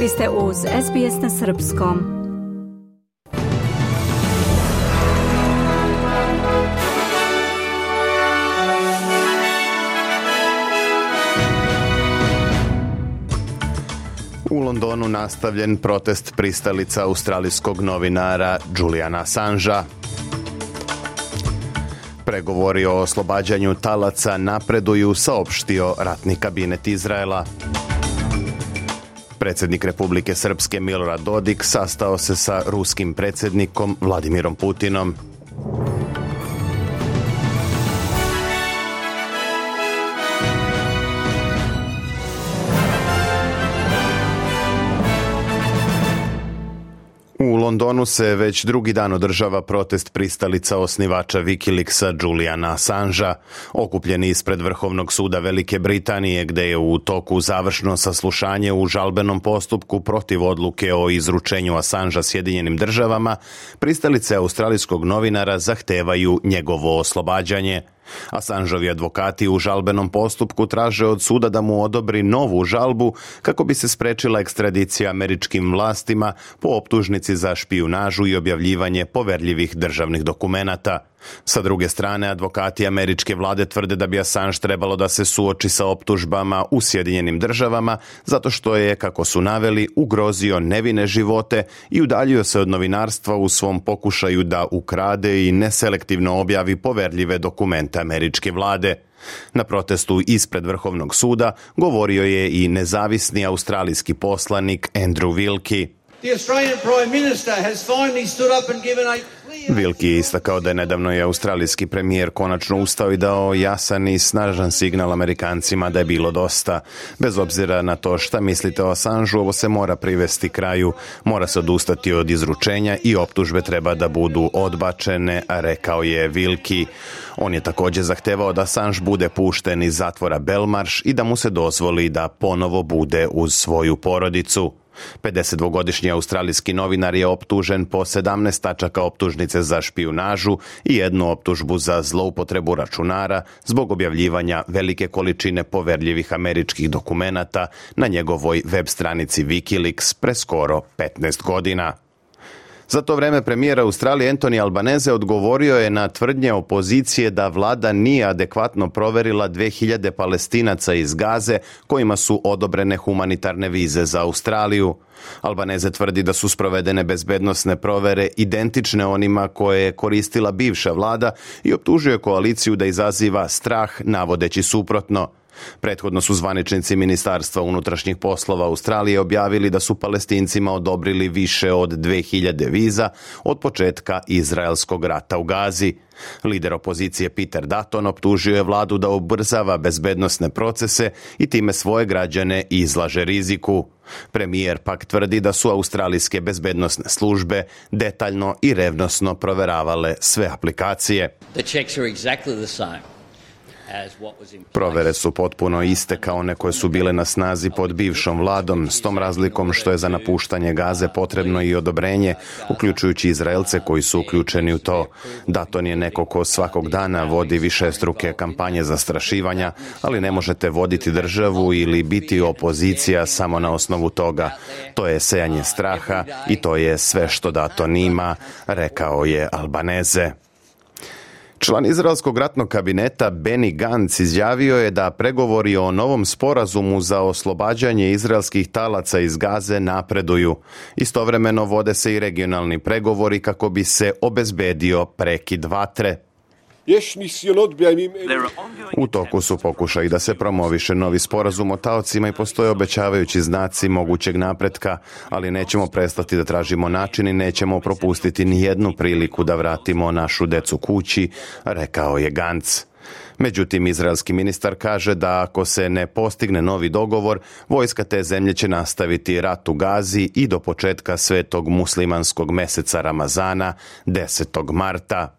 Vi ste uz SBS na Srpskom. U Londonu nastavljen protest pristalica australijskog novinara Juliana Sanža. Pregovori o oslobađanju talaca napreduju, saopštio ratni kabinet Izraela. Predsednik Republike Srpske Milorad Dodik sastao se sa ruskim predsednikom Vladimirom Putinom. Londonu se već drugi dan održava protest pristalica osnivača Wikileaksa Juliana Assangea, okupljeni ispred Vrhovnog suda Velike Britanije gde je u toku završno saslušanje u žalbenom postupku protiv odluke o izručenju Assangea Sjedinjenim državama, pristalice australijskog novinara zahtevaju njegovo oslobađanje – Asanžovi advokati u žalbenom postupku traže od suda da mu odobri novu žalbu kako bi se sprečila ekstradicija američkim vlastima po optužnici za špijunažu i objavljivanje poverljivih državnih dokumenata – Sa druge strane, advokati američke vlade tvrde da bi Assange trebalo da se suoči sa optužbama u Sjedinjenim državama zato što je, kako su naveli, ugrozio nevine živote i udaljio se od novinarstva u svom pokušaju da ukrade i neselektivno objavi poverljive dokumente američke vlade. Na protestu ispred Vrhovnog suda govorio je i nezavisni australijski poslanik Andrew Wilkie. The Australian Prime Minister has finally stood up and given a Vilki je istakao da je nedavno i australijski premijer konačno ustao i dao jasan i snažan signal Amerikancima da je bilo dosta. Bez obzira na to šta mislite o Assange, ovo se mora privesti kraju, mora se odustati od izručenja i optužbe treba da budu odbačene, rekao je Vilki. On je takođe zahtevao da Assange bude pušten iz zatvora Belmarš i da mu se dozvoli da ponovo bude uz svoju porodicu. 52-godišnji australijski novinar je optužen po 17 tačaka optužnice za špijunažu i jednu optužbu za zloupotrebu računara zbog objavljivanja velike količine poverljivih američkih dokumenata na njegovoj web stranici Wikileaks pre skoro 15 godina. Za to vreme premijer Australije Anthony Albanese odgovorio je na tvrdnje opozicije da vlada nije adekvatno proverila 2000 palestinaca iz Gaze kojima su odobrene humanitarne vize za Australiju. Albaneze tvrdi da su sprovedene bezbednosne provere identične onima koje je koristila bivša vlada i optužuje koaliciju da izaziva strah navodeći suprotno. Prethodno su zvaničnici Ministarstva unutrašnjih poslova Australije objavili da su palestincima odobrili više od 2000 viza od početka izraelskog rata u Gazi. Lider opozicije Peter Dutton optužio je vladu da ubrzava bezbednostne procese i time svoje građane izlaže riziku. Premijer pak tvrdi da su australijske bezbednostne službe detaljno i revnosno proveravale sve aplikacije. The checks are exactly the same. Provere su potpuno iste kao one koje su bile na snazi pod bivšom vladom, s tom razlikom što je za napuštanje gaze potrebno i odobrenje, uključujući Izraelce koji su uključeni u to. Daton je neko ko svakog dana vodi više struke kampanje zastrašivanja, ali ne možete voditi državu ili biti opozicija samo na osnovu toga. To je sejanje straha i to je sve što Daton ima, rekao je Albaneze. Član Izraelskog ratnog kabineta Benny Gantz izjavio je da pregovori o novom sporazumu za oslobađanje izraelskih talaca iz Gaze napreduju. Istovremeno vode se i regionalni pregovori kako bi se obezbedio prekid vatre. U toku su pokušaj da se promoviše novi sporazum o taocima i postoje obećavajući znaci mogućeg napretka, ali nećemo prestati da tražimo način i nećemo propustiti ni jednu priliku da vratimo našu decu kući, rekao je Ganc. Međutim, izraelski ministar kaže da ako se ne postigne novi dogovor, vojska te zemlje će nastaviti rat u Gazi i do početka svetog muslimanskog meseca Ramazana 10. marta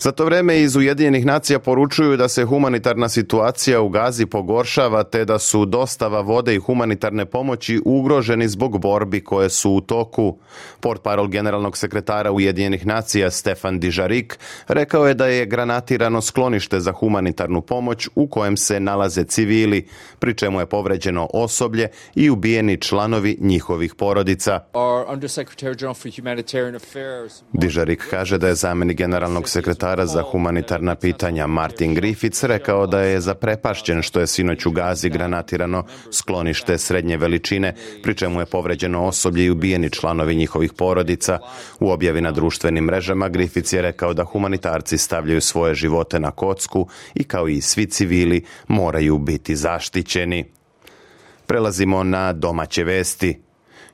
Za to vreme iz Ujedinjenih nacija poručuju da se humanitarna situacija u Gazi pogoršava te da su dostava vode i humanitarne pomoći ugroženi zbog borbi koje su u toku. Port parol generalnog sekretara Ujedinjenih nacija Stefan Dižarik rekao je da je granatirano sklonište za humanitarnu pomoć u kojem se nalaze civili, pri čemu je povređeno osoblje i ubijeni članovi njihovih porodica. Dižarik kaže da je zameni generalnog sekretara mandatara za humanitarna pitanja Martin Griffiths rekao da je zaprepašćen što je sinoć u Gazi granatirano sklonište srednje veličine, pri čemu je povređeno osoblje i ubijeni članovi njihovih porodica. U objavi na društvenim mrežama Griffiths je rekao da humanitarci stavljaju svoje živote na kocku i kao i svi civili moraju biti zaštićeni. Prelazimo na domaće vesti.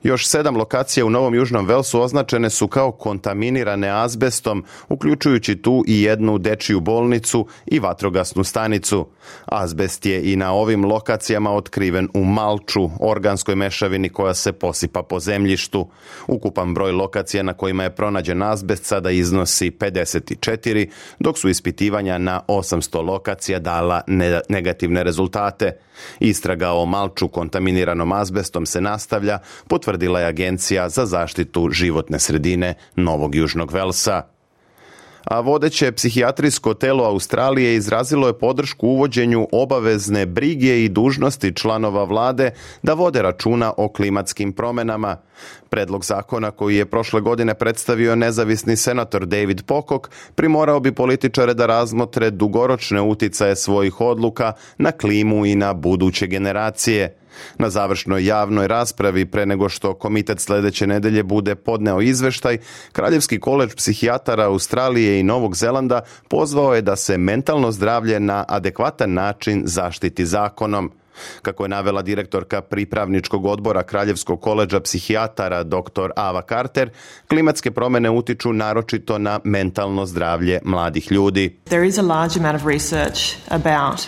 Još sedam lokacija u Novom Južnom Velsu označene su kao kontaminirane azbestom, uključujući tu i jednu dečiju bolnicu i vatrogasnu stanicu. Azbest je i na ovim lokacijama otkriven u malču, organskoj mešavini koja se posipa po zemljištu. Ukupan broj lokacija na kojima je pronađen azbest sada iznosi 54, dok su ispitivanja na 800 lokacija dala negativne rezultate. Istraga o malču kontaminiranom azbestom se nastavlja, pot potvrdila je Agencija za zaštitu životne sredine Novog Južnog Velsa. A vodeće psihijatrijsko telo Australije izrazilo je podršku uvođenju obavezne brige i dužnosti članova vlade da vode računa o klimatskim promenama. Predlog zakona koji je prošle godine predstavio nezavisni senator David Pokok primorao bi političare da razmotre dugoročne uticaje svojih odluka na klimu i na buduće generacije. Na završnoj javnoj raspravi pre nego što komitet sledeće nedelje bude podneo izveštaj, Kraljevski koleđ psihijatara Australije i Novog Zelanda pozvao je da se mentalno zdravlje na adekvatan način zaštiti zakonom. Kako je navela direktorka pripravničkog odbora Kraljevskog koleđa psihijatara dr. Ava Carter, klimatske promene utiču naročito na mentalno zdravlje mladih ljudi. There is a large amount of research about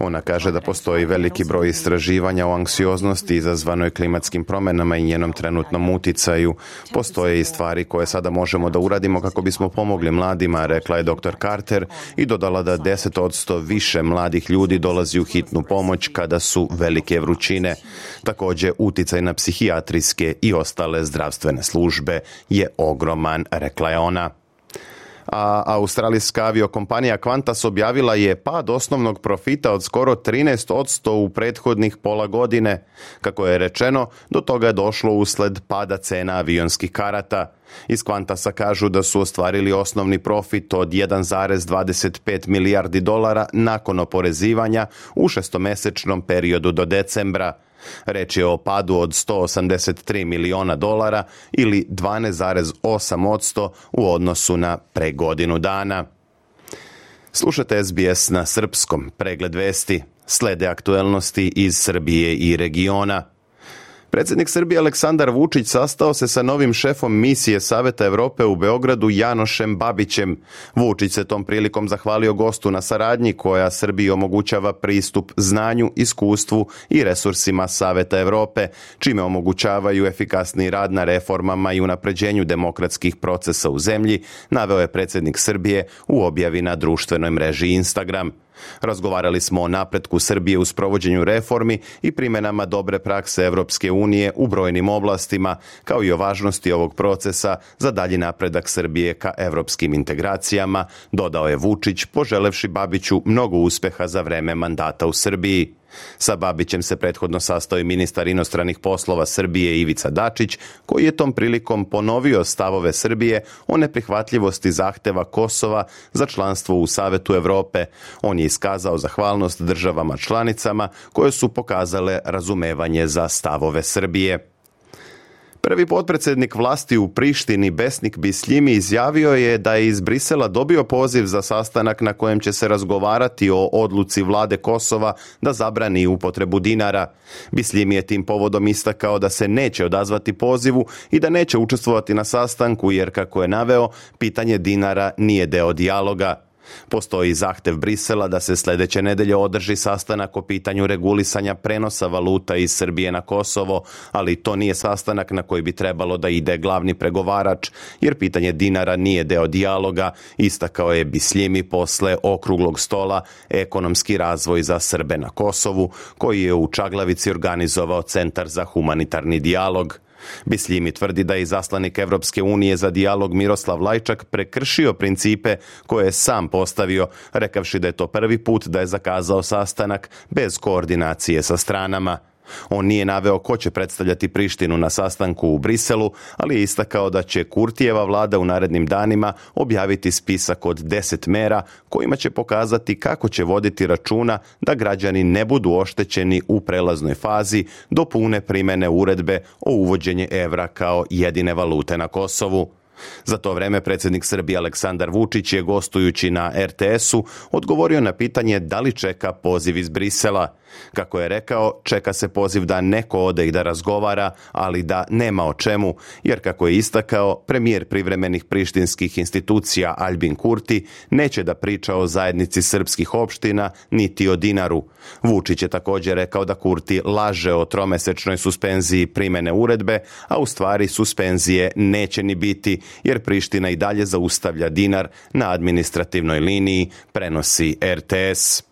Ona kaže da postoji veliki broj istraživanja o anksioznosti izazvanoj klimatskim promenama i njenom trenutnom uticaju. Postoje i stvari koje sada možemo da uradimo kako bismo pomogli mladima, rekla je dr. Carter i dodala da 10% više mladih ljudi dolazi u hitnu pomoć kada su velike vrućine. Takođe, uticaj na psihijatrijske i ostale zdravstvene službe je ogroman, rekla je ona a australijska aviokompanija Qantas objavila je pad osnovnog profita od skoro 13% u prethodnih pola godine. Kako je rečeno, do toga je došlo usled pada cena avionskih karata. Iz Qantasa kažu da su ostvarili osnovni profit od 1,25 milijardi dolara nakon oporezivanja u šestomesečnom periodu do decembra – Reč je o padu od 183 miliona dolara ili 12,8% u odnosu na pre godinu dana. Slušate SBS na srpskom. Pregled vesti slede aktuelnosti iz Srbije i regiona. Predsednik Srbije Aleksandar Vučić sastao se sa novim šefom misije Saveta Evrope u Beogradu Janošem Babićem. Vučić se tom prilikom zahvalio gostu na saradnji koja Srbiji omogućava pristup znanju, iskustvu i resursima Saveta Evrope, čime omogućavaju efikasni rad na reformama i unapređenju demokratskih procesa u zemlji, naveo je predsednik Srbije u objavi na društvenoj mreži Instagram. Razgovarali smo o napretku Srbije u sprovođenju reformi i primenama dobre prakse Evropske unije u brojnim oblastima, kao i o važnosti ovog procesa za dalji napredak Srbije ka evropskim integracijama, dodao je Vučić, poželevši Babiću mnogo uspeha za vreme mandata u Srbiji. Sa Babićem se prethodno sastao i ministar inostranih poslova Srbije Ivica Dačić, koji je tom prilikom ponovio stavove Srbije o neprihvatljivosti zahteva Kosova za članstvo u Savetu Evrope. On je iskazao zahvalnost državama članicama koje su pokazale razumevanje za stavove Srbije. Prvi potpredsednik vlasti u Prištini Besnik Bisljimi izjavio je da je iz Brisela dobio poziv za sastanak na kojem će se razgovarati o odluci vlade Kosova da zabrani upotrebu dinara. Bisljimi je tim povodom istakao da se neće odazvati pozivu i da neće učestvovati na sastanku jer kako je naveo, pitanje dinara nije deo dijaloga. Postoji zahtev Brisela da se sledeće nedelje održi sastanak o pitanju regulisanja prenosa valuta iz Srbije na Kosovo, ali to nije sastanak na koji bi trebalo da ide glavni pregovarač, jer pitanje dinara nije deo dijaloga, istakao je Bisljimi posle okruglog stola Ekonomski razvoj za Srbe na Kosovu, koji je u Čaglavici organizovao Centar za humanitarni dijalog. Bisljimi tvrdi da je zaslanik Evropske unije za dijalog Miroslav Lajčak prekršio principe koje je sam postavio, rekavši da je to prvi put da je zakazao sastanak bez koordinacije sa stranama. On nije naveo ko će predstavljati Prištinu na sastanku u Briselu, ali je istakao da će Kurtijeva vlada u narednim danima objaviti spisak od 10 mera kojima će pokazati kako će voditi računa da građani ne budu oštećeni u prelaznoj fazi do pune primene uredbe o uvođenje evra kao jedine valute na Kosovu. Za to vreme predsednik Srbije Aleksandar Vučić je gostujući na RTS-u odgovorio na pitanje da li čeka poziv iz Brisela. Kako je rekao, čeka se poziv da neko ode i da razgovara, ali da nema o čemu, jer kako je istakao, premijer privremenih prištinskih institucija Albin Kurti neće da priča o zajednici srpskih opština niti o dinaru. Vučić je takođe rekao da Kurti laže o tromesečnoj suspenziji primene uredbe, a u stvari suspenzije neće ni biti, jer Priština i dalje zaustavlja dinar na administrativnoj liniji, prenosi RTS.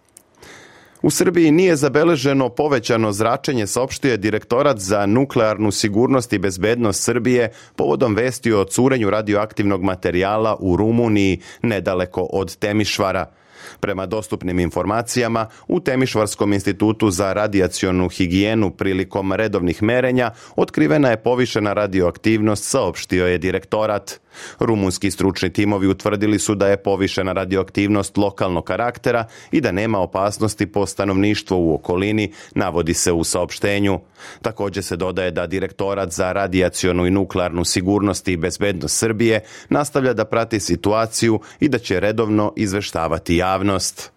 U Srbiji nije zabeleženo povećano zračenje, saopštio je direktorat za nuklearnu sigurnost i bezbednost Srbije povodom vesti o curenju radioaktivnog materijala u Rumuniji nedaleko od Temišvara – Prema dostupnim informacijama, u Temišvarskom institutu za radijacionu higijenu prilikom redovnih merenja otkrivena je povišena radioaktivnost, saopštio je direktorat. Rumunski stručni timovi utvrdili su da je povišena radioaktivnost lokalnog karaktera i da nema opasnosti po stanovništvo u okolini, navodi se u saopštenju. Takođe se dodaje da direktorat za radijacionu i nuklearnu sigurnost i bezbednost Srbije nastavlja da prati situaciju i da će redovno izveštavati javnost.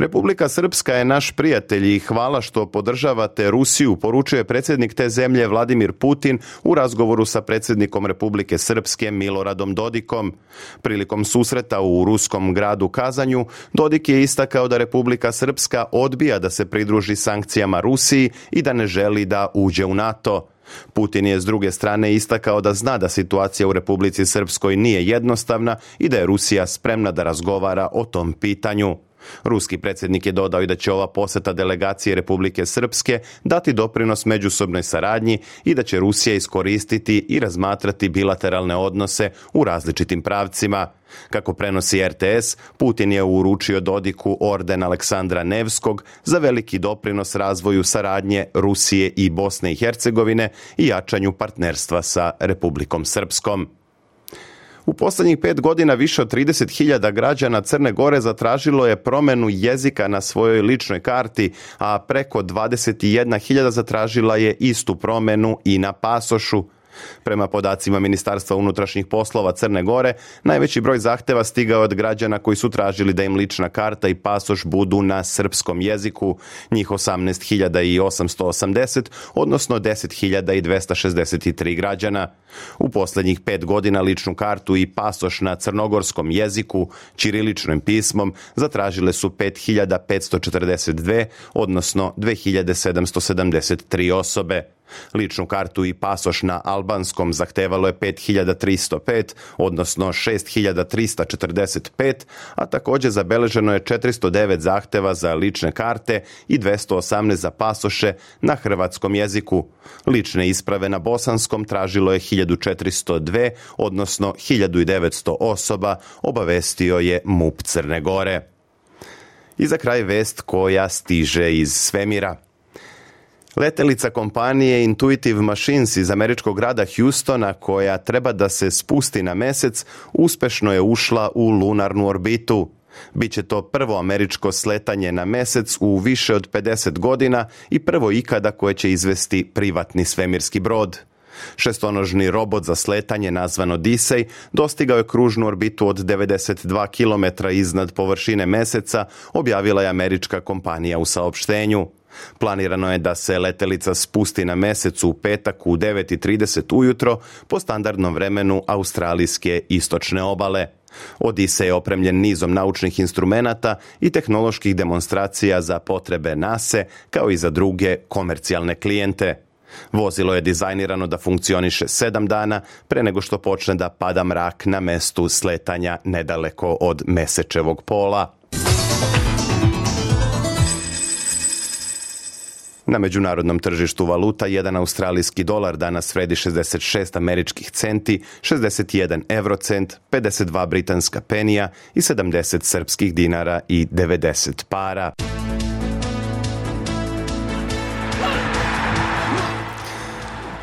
Republika Srpska je naš prijatelj i hvala što podržavate Rusiju, poručuje predsjednik te zemlje Vladimir Putin u razgovoru sa predsjednikom Republike Srpske Miloradom Dodikom. Prilikom susreta u ruskom gradu Kazanju, Dodik je istakao da Republika Srpska odbija da se pridruži sankcijama Rusiji i da ne želi da uđe u NATO. Putin je s druge strane istakao da zna da situacija u Republici Srpskoj nije jednostavna i da je Rusija spremna da razgovara o tom pitanju. Ruski predsjednik je dodao i da će ova posjeta delegacije Republike Srpske dati doprinos međusobnoj saradnji i da će Rusija iskoristiti i razmatrati bilateralne odnose u različitim pravcima. Kako prenosi RTS, Putin je uručio Dodiku orden Aleksandra Nevskog za veliki doprinos razvoju saradnje Rusije i Bosne i Hercegovine i jačanju partnerstva sa Republikom Srpskom. U poslednjih pet godina više od 30.000 građana Crne Gore zatražilo je promenu jezika na svojoj ličnoj karti, a preko 21.000 zatražila je istu promenu i na pasošu. Prema podacima Ministarstva unutrašnjih poslova Crne Gore, najveći broj zahteva stigao od građana koji su tražili da im lična karta i pasoš budu na srpskom jeziku, njih 18.880, odnosno 10.263 građana. U poslednjih pet godina ličnu kartu i pasoš na crnogorskom jeziku, čiriličnim pismom, zatražile su 5.542, odnosno 2.773 osobe. Ličnu kartu i pasoš na albanskom zahtevalo je 5305, odnosno 6345, a takođe zabeleženo je 409 zahteva za lične karte i 218 za pasoše na hrvatskom jeziku. Lične isprave na bosanskom tražilo je 1402, odnosno 1900 osoba, obavestio je MUP Crne Gore. I za kraj vest koja stiže iz svemira – Letelica kompanije Intuitive Machines iz američkog grada Houstona koja treba da se spusti na mesec uspešno je ušla u lunarnu orbitu. Biće to prvo američko sletanje na mesec u više od 50 godina i prvo ikada koje će izvesti privatni svemirski brod. Šestonožni robot za sletanje nazvan Odisej dostigao je kružnu orbitu od 92 km iznad površine meseca, objavila je američka kompanija u saopštenju. Planirano je da se letelica spusti na mesecu u petak u 9.30 ujutro po standardnom vremenu australijske istočne obale. Odise je opremljen nizom naučnih instrumenata i tehnoloških demonstracija za potrebe NASA kao i za druge komercijalne klijente. Vozilo je dizajnirano da funkcioniše sedam dana pre nego što počne da pada mrak na mestu sletanja nedaleko od mesečevog pola. Na međunarodnom tržištu valuta jedan australijski dolar danas vredi 66 američkih centi, 61 eurocent, 52 britanska penija i 70 srpskih dinara i 90 para.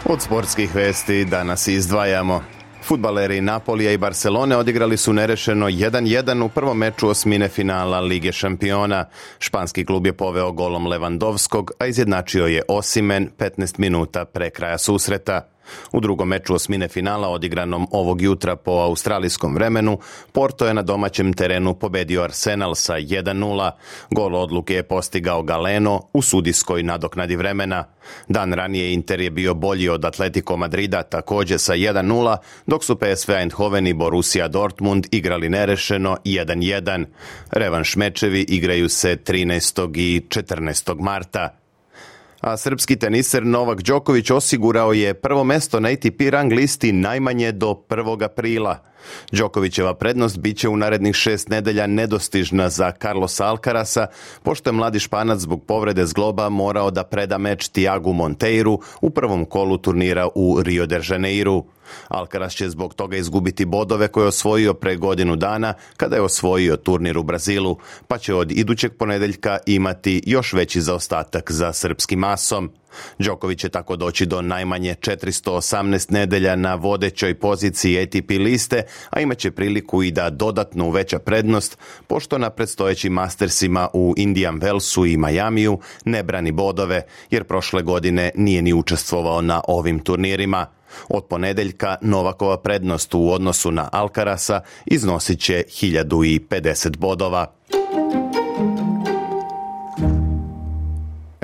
Od sportskih vesti danas izdvajamo. Futbaleri Napolija i Barcelone odigrali su nerešeno 1-1 u prvom meču osmine finala Lige šampiona. Španski klub je poveo golom Levandovskog, a izjednačio je Osimen 15 minuta pre kraja susreta. U drugom meču osmine finala odigranom ovog jutra po australijskom vremenu, Porto je na domaćem terenu pobedio Arsenal sa 1-0. Gol odluke je postigao Galeno u sudijskoj nadoknadi vremena. Dan ranije Inter je bio bolji od Atletico Madrida takođe sa 1-0, dok su PSV Eindhoven i Borussia Dortmund igrali nerešeno 1-1. Revanš mečevi igraju se 13. i 14. marta. A srpski teniser Novak Đoković osigurao je prvo mesto na ATP rang listi najmanje do 1. aprila. Đokovićeva prednost biće u narednih šest nedelja nedostižna za Carlos Alcarasa, pošto je mladi španac zbog povrede zgloba morao da preda meč Tiagu Monteiru u prvom kolu turnira u Rio de Janeiru. Alcaraz će zbog toga izgubiti bodove koje je osvojio pre godinu dana kada je osvojio turnir u Brazilu, pa će od idućeg ponedeljka imati još veći zaostatak za srpskim masom. Đoković će tako doći do najmanje 418 nedelja na vodećoj poziciji ATP liste, a imaće priliku i da dodatno uveća prednost, pošto na predstojećim mastersima u Indian Wellsu i Majamiju ne brani bodove, jer prošle godine nije ni učestvovao na ovim turnirima. Od ponedeljka Novakova prednost u odnosu na Alcarasa iznosit će 1050 bodova.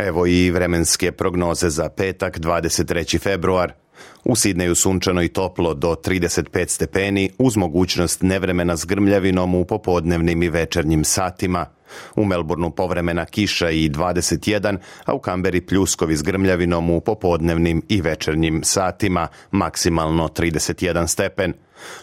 Evo i vremenske prognoze za petak 23. februar. U Sidneju sunčano i toplo do 35 stepeni uz mogućnost nevremena s grmljavinom u popodnevnim i večernjim satima. U Melbourneu povremena kiša i 21, a u Kamberi pljuskovi s grmljavinom u popodnevnim i večernjim satima, maksimalno 31 stepen.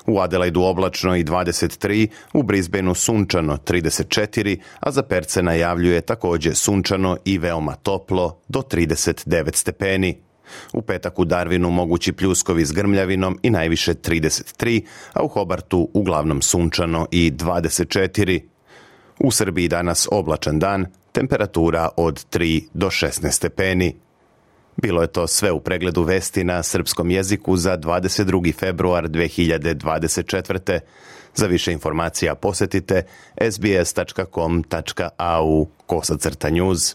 U Adelaidu oblačno i 23, u Brisbaneu sunčano 34, a za Perce najavljuje takođe sunčano i veoma toplo do 39 stepeni. U petak u Darwinu mogući pljuskovi s grmljavinom i najviše 33, a u Hobartu uglavnom sunčano i 24. U Srbiji danas oblačan dan, temperatura od 3 do 16 stepeni. Bilo je to sve u pregledu vesti na srpskom jeziku za 22. februar 2024. Za više informacija posetite sbs.com.au kosacrta news.